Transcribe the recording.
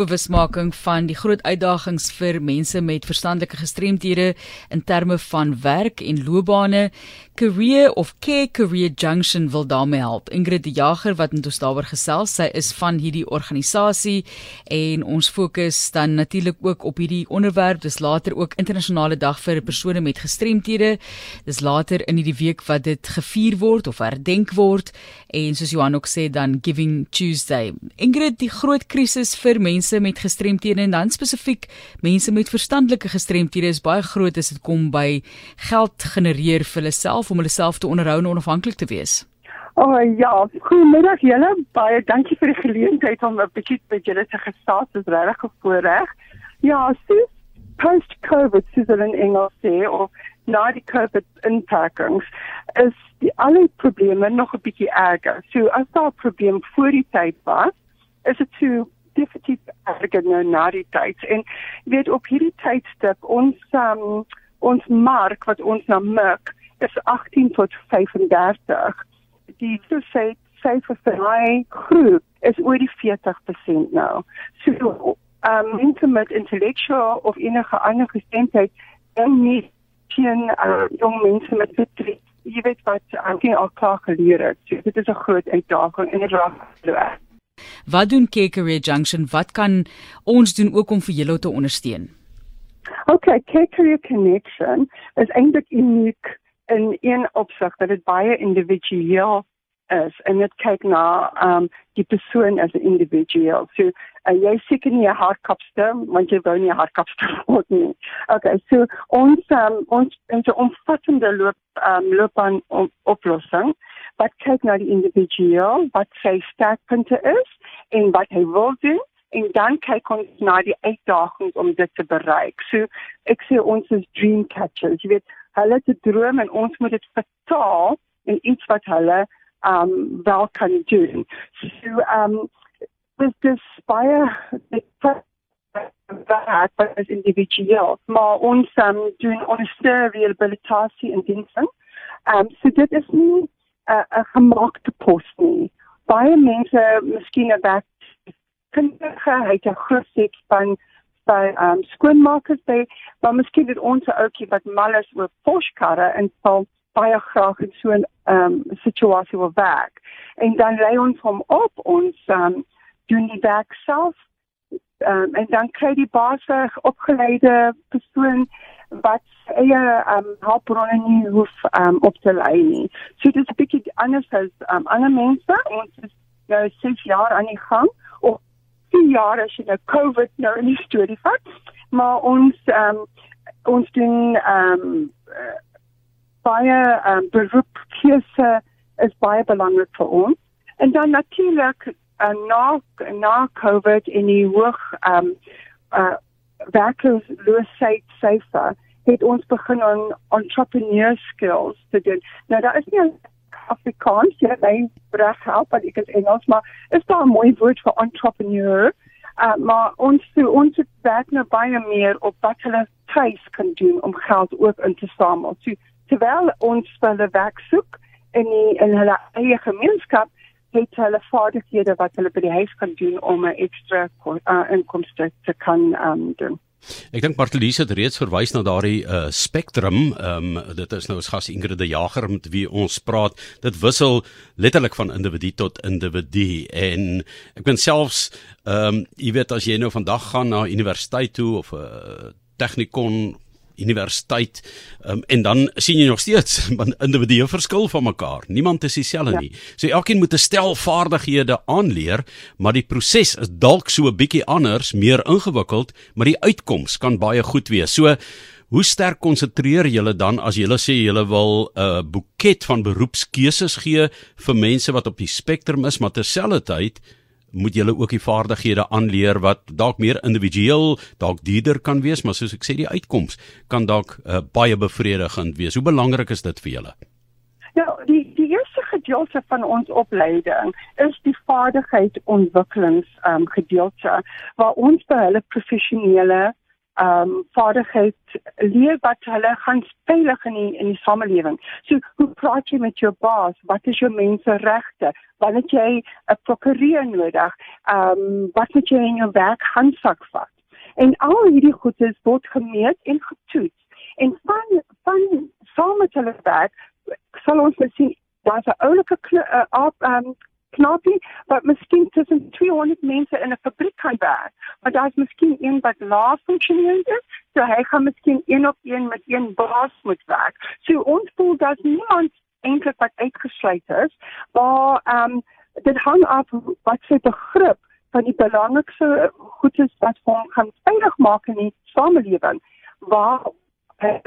bewusmaking van die groot uitdagings vir mense met verstandelike gestremthede in terme van werk en loopbane. Career of Care Career Junction wil daarmee help. Ingrid die Jager wat met ons daaroor gesels, sy is van hierdie organisasie en ons fokus dan natuurlik ook op hierdie onderwerp. Dis later ook internasionale dag vir persone met gestremthede. Dis later in hierdie week wat dit gevier word of herdenk word en soos Johan ook sê dan Giving Tuesday. Ingrid, die groot krisis vir mense met gestremthede en dan spesifiek mense met verstandelike gestremthede is baie groot as dit kom by geld genereer vir hulle self om hulle self te onderhou en onafhanklik te wees? O oh, ja, goeiemiddag julle. Baie dankie vir die geleentheid om 'n bietjie met julle te gesels. Dit is regtig 'n voorreg. Ja, so post-COVID soos hulle in Engels sê of na die COVID inpakkings is die alle probleme nog 'n bietjie erger. So as daar 'n probleem voor die tyd was, is dit so definitief erger nou na die tyd. En jy weet op hierdie tydstip ons um, ons mark wat ons na merk is 18 tot 35. Die suicide syfer vir my groep is oor die 40% nou. So um intimate intellectual of enige ander gesindheid en nie teen uh, jong mense met betrek jy weet wat aankie al klaar geleer het. So, dit is 'n groot uitdaging en dit raak Wat doen Career Junction? Wat kan ons doen ook om vir julle te ondersteun? Okay, Career Connection is eintlik uniek in een opsig dat dit baie individueel is en dit kyk na um die persoon as 'n individueel. So uh, jy seker nie 'n hartkapster want jy wou nie 'n hartkapster word nie. Okay, so ons um, ons in 'n omvattende loop um loopbaan op, oplossing wat kyk na die individueel, wat sy sterkpunte is en wat hy wil doen en dan kyk ons na die uitdagings om dit te bereik. So ek sê ons is dream catchers. Jy weet hulle te droom en ons moet dit vertaal in iets wat hulle um wel kan doen. So um dis dis baie wat wat is individueel maar ons um, doen ondersteuning rehabilitasie en dienste. Um so dit is nie 'n 'n gemaakte pos nie. Baie mense miskien 'n werk kundige het 'n groot set van by um skoonmakers by maar miskien het ons ouetjie wat mal is oor poskarre en sal baie graag in so 'n um situasie wil werk. En dan lei ons hom op ons um doen die werk self um, en dan kry die baas 'n opgeleide persoon wat eie um hulpbronne nie hoef um op te lei nie so dit is 'n bietjie anders as um ander mense ons is nou 6 jaar aan die gang 10 jaar as jy nou COVID nou in die storie vat. Maar ons ehm um, ons doen ehm um, baie ehm um, beroepskeuse is baie belangrik vir ons. En dan natuurlik uh, na na COVID in die hoog ehm um, uh werkloosheid syfer het ons begin aan entrepreneur skills te doen. Nou daar is nie Afrikaans, jy my reg help wat ek is Engels, maar is daar 'n mooi woord vir entrepreneur? Uh, maar ons so, ons werk nou baie meer op wat hulle tuis kan doen om geld ook in te samel. So, terwyl ons hulle werk soek in die, in hulle eie gemeenskap, het hulle vaardighede wat hulle by die huis kan doen om 'n ekstra uh, inkomste te kan um, doen. Ek dink Martelies het reeds verwys na daardie uh, spektrum. Ehm um, dit is nou ons gas Ingrid de Jager met wie ons praat. Dit wissel letterlik van individu tot individu en ek ben selfs ehm um, jy weet as jy nou vandag gaan na universiteit toe of 'n uh, tegnikon universiteit um, en dan sien jy nog steeds individue verskil van mekaar. Niemand is dieselfde ja. nie. So elkeen moet 'n stel vaardighede aanleer, maar die proses is dalk so 'n bietjie anders, meer ingewikkeld, maar die uitkoms kan baie goed wees. So Hoe sterk konsentreer julle dan as julle sê julle wil 'n uh, boeket van beroepskeuses gee vir mense wat op die spektrum is, maar terselfdertyd moet julle ook die vaardighede aanleer wat dalk meer individueel, dalk dierder kan wees, maar soos ek sê die uitkoms kan dalk uh, baie bevredigend wees. Hoe belangrik is dit vir julle? Ja, die die eerste gedeelte van ons opleiding is die vaardigheidsontwikkelings um, gedeelte waar ons by hulle professionele ehm um, vaardigheid leer wat hulle gaan veilig in die, in die samelewing. So hoe praat jy met jou baas? Wat is jou menseregte? Het jy 'n prokureur nodig? Ehm um, wat moet jy in jou werk handsak vat? En al hierdie goedes word gemeet en getoets. En van van saam met hulle werk sal ons sien daar's 'n oulike uh, ehm um, knapie wat miskien tussen 200 mense in 'n fabriek kan werk. Maar daar's miskien een wat laag funksioneer is, so hy gaan miskien een op een met een baas moet werk. So ons voel dat niemand eintlik wat uitgesluit is, maar ehm um, dit hang af wat sy begrip van die belangrikste goedes wat vir hom gaan veilig maak in die samelewing waar 'n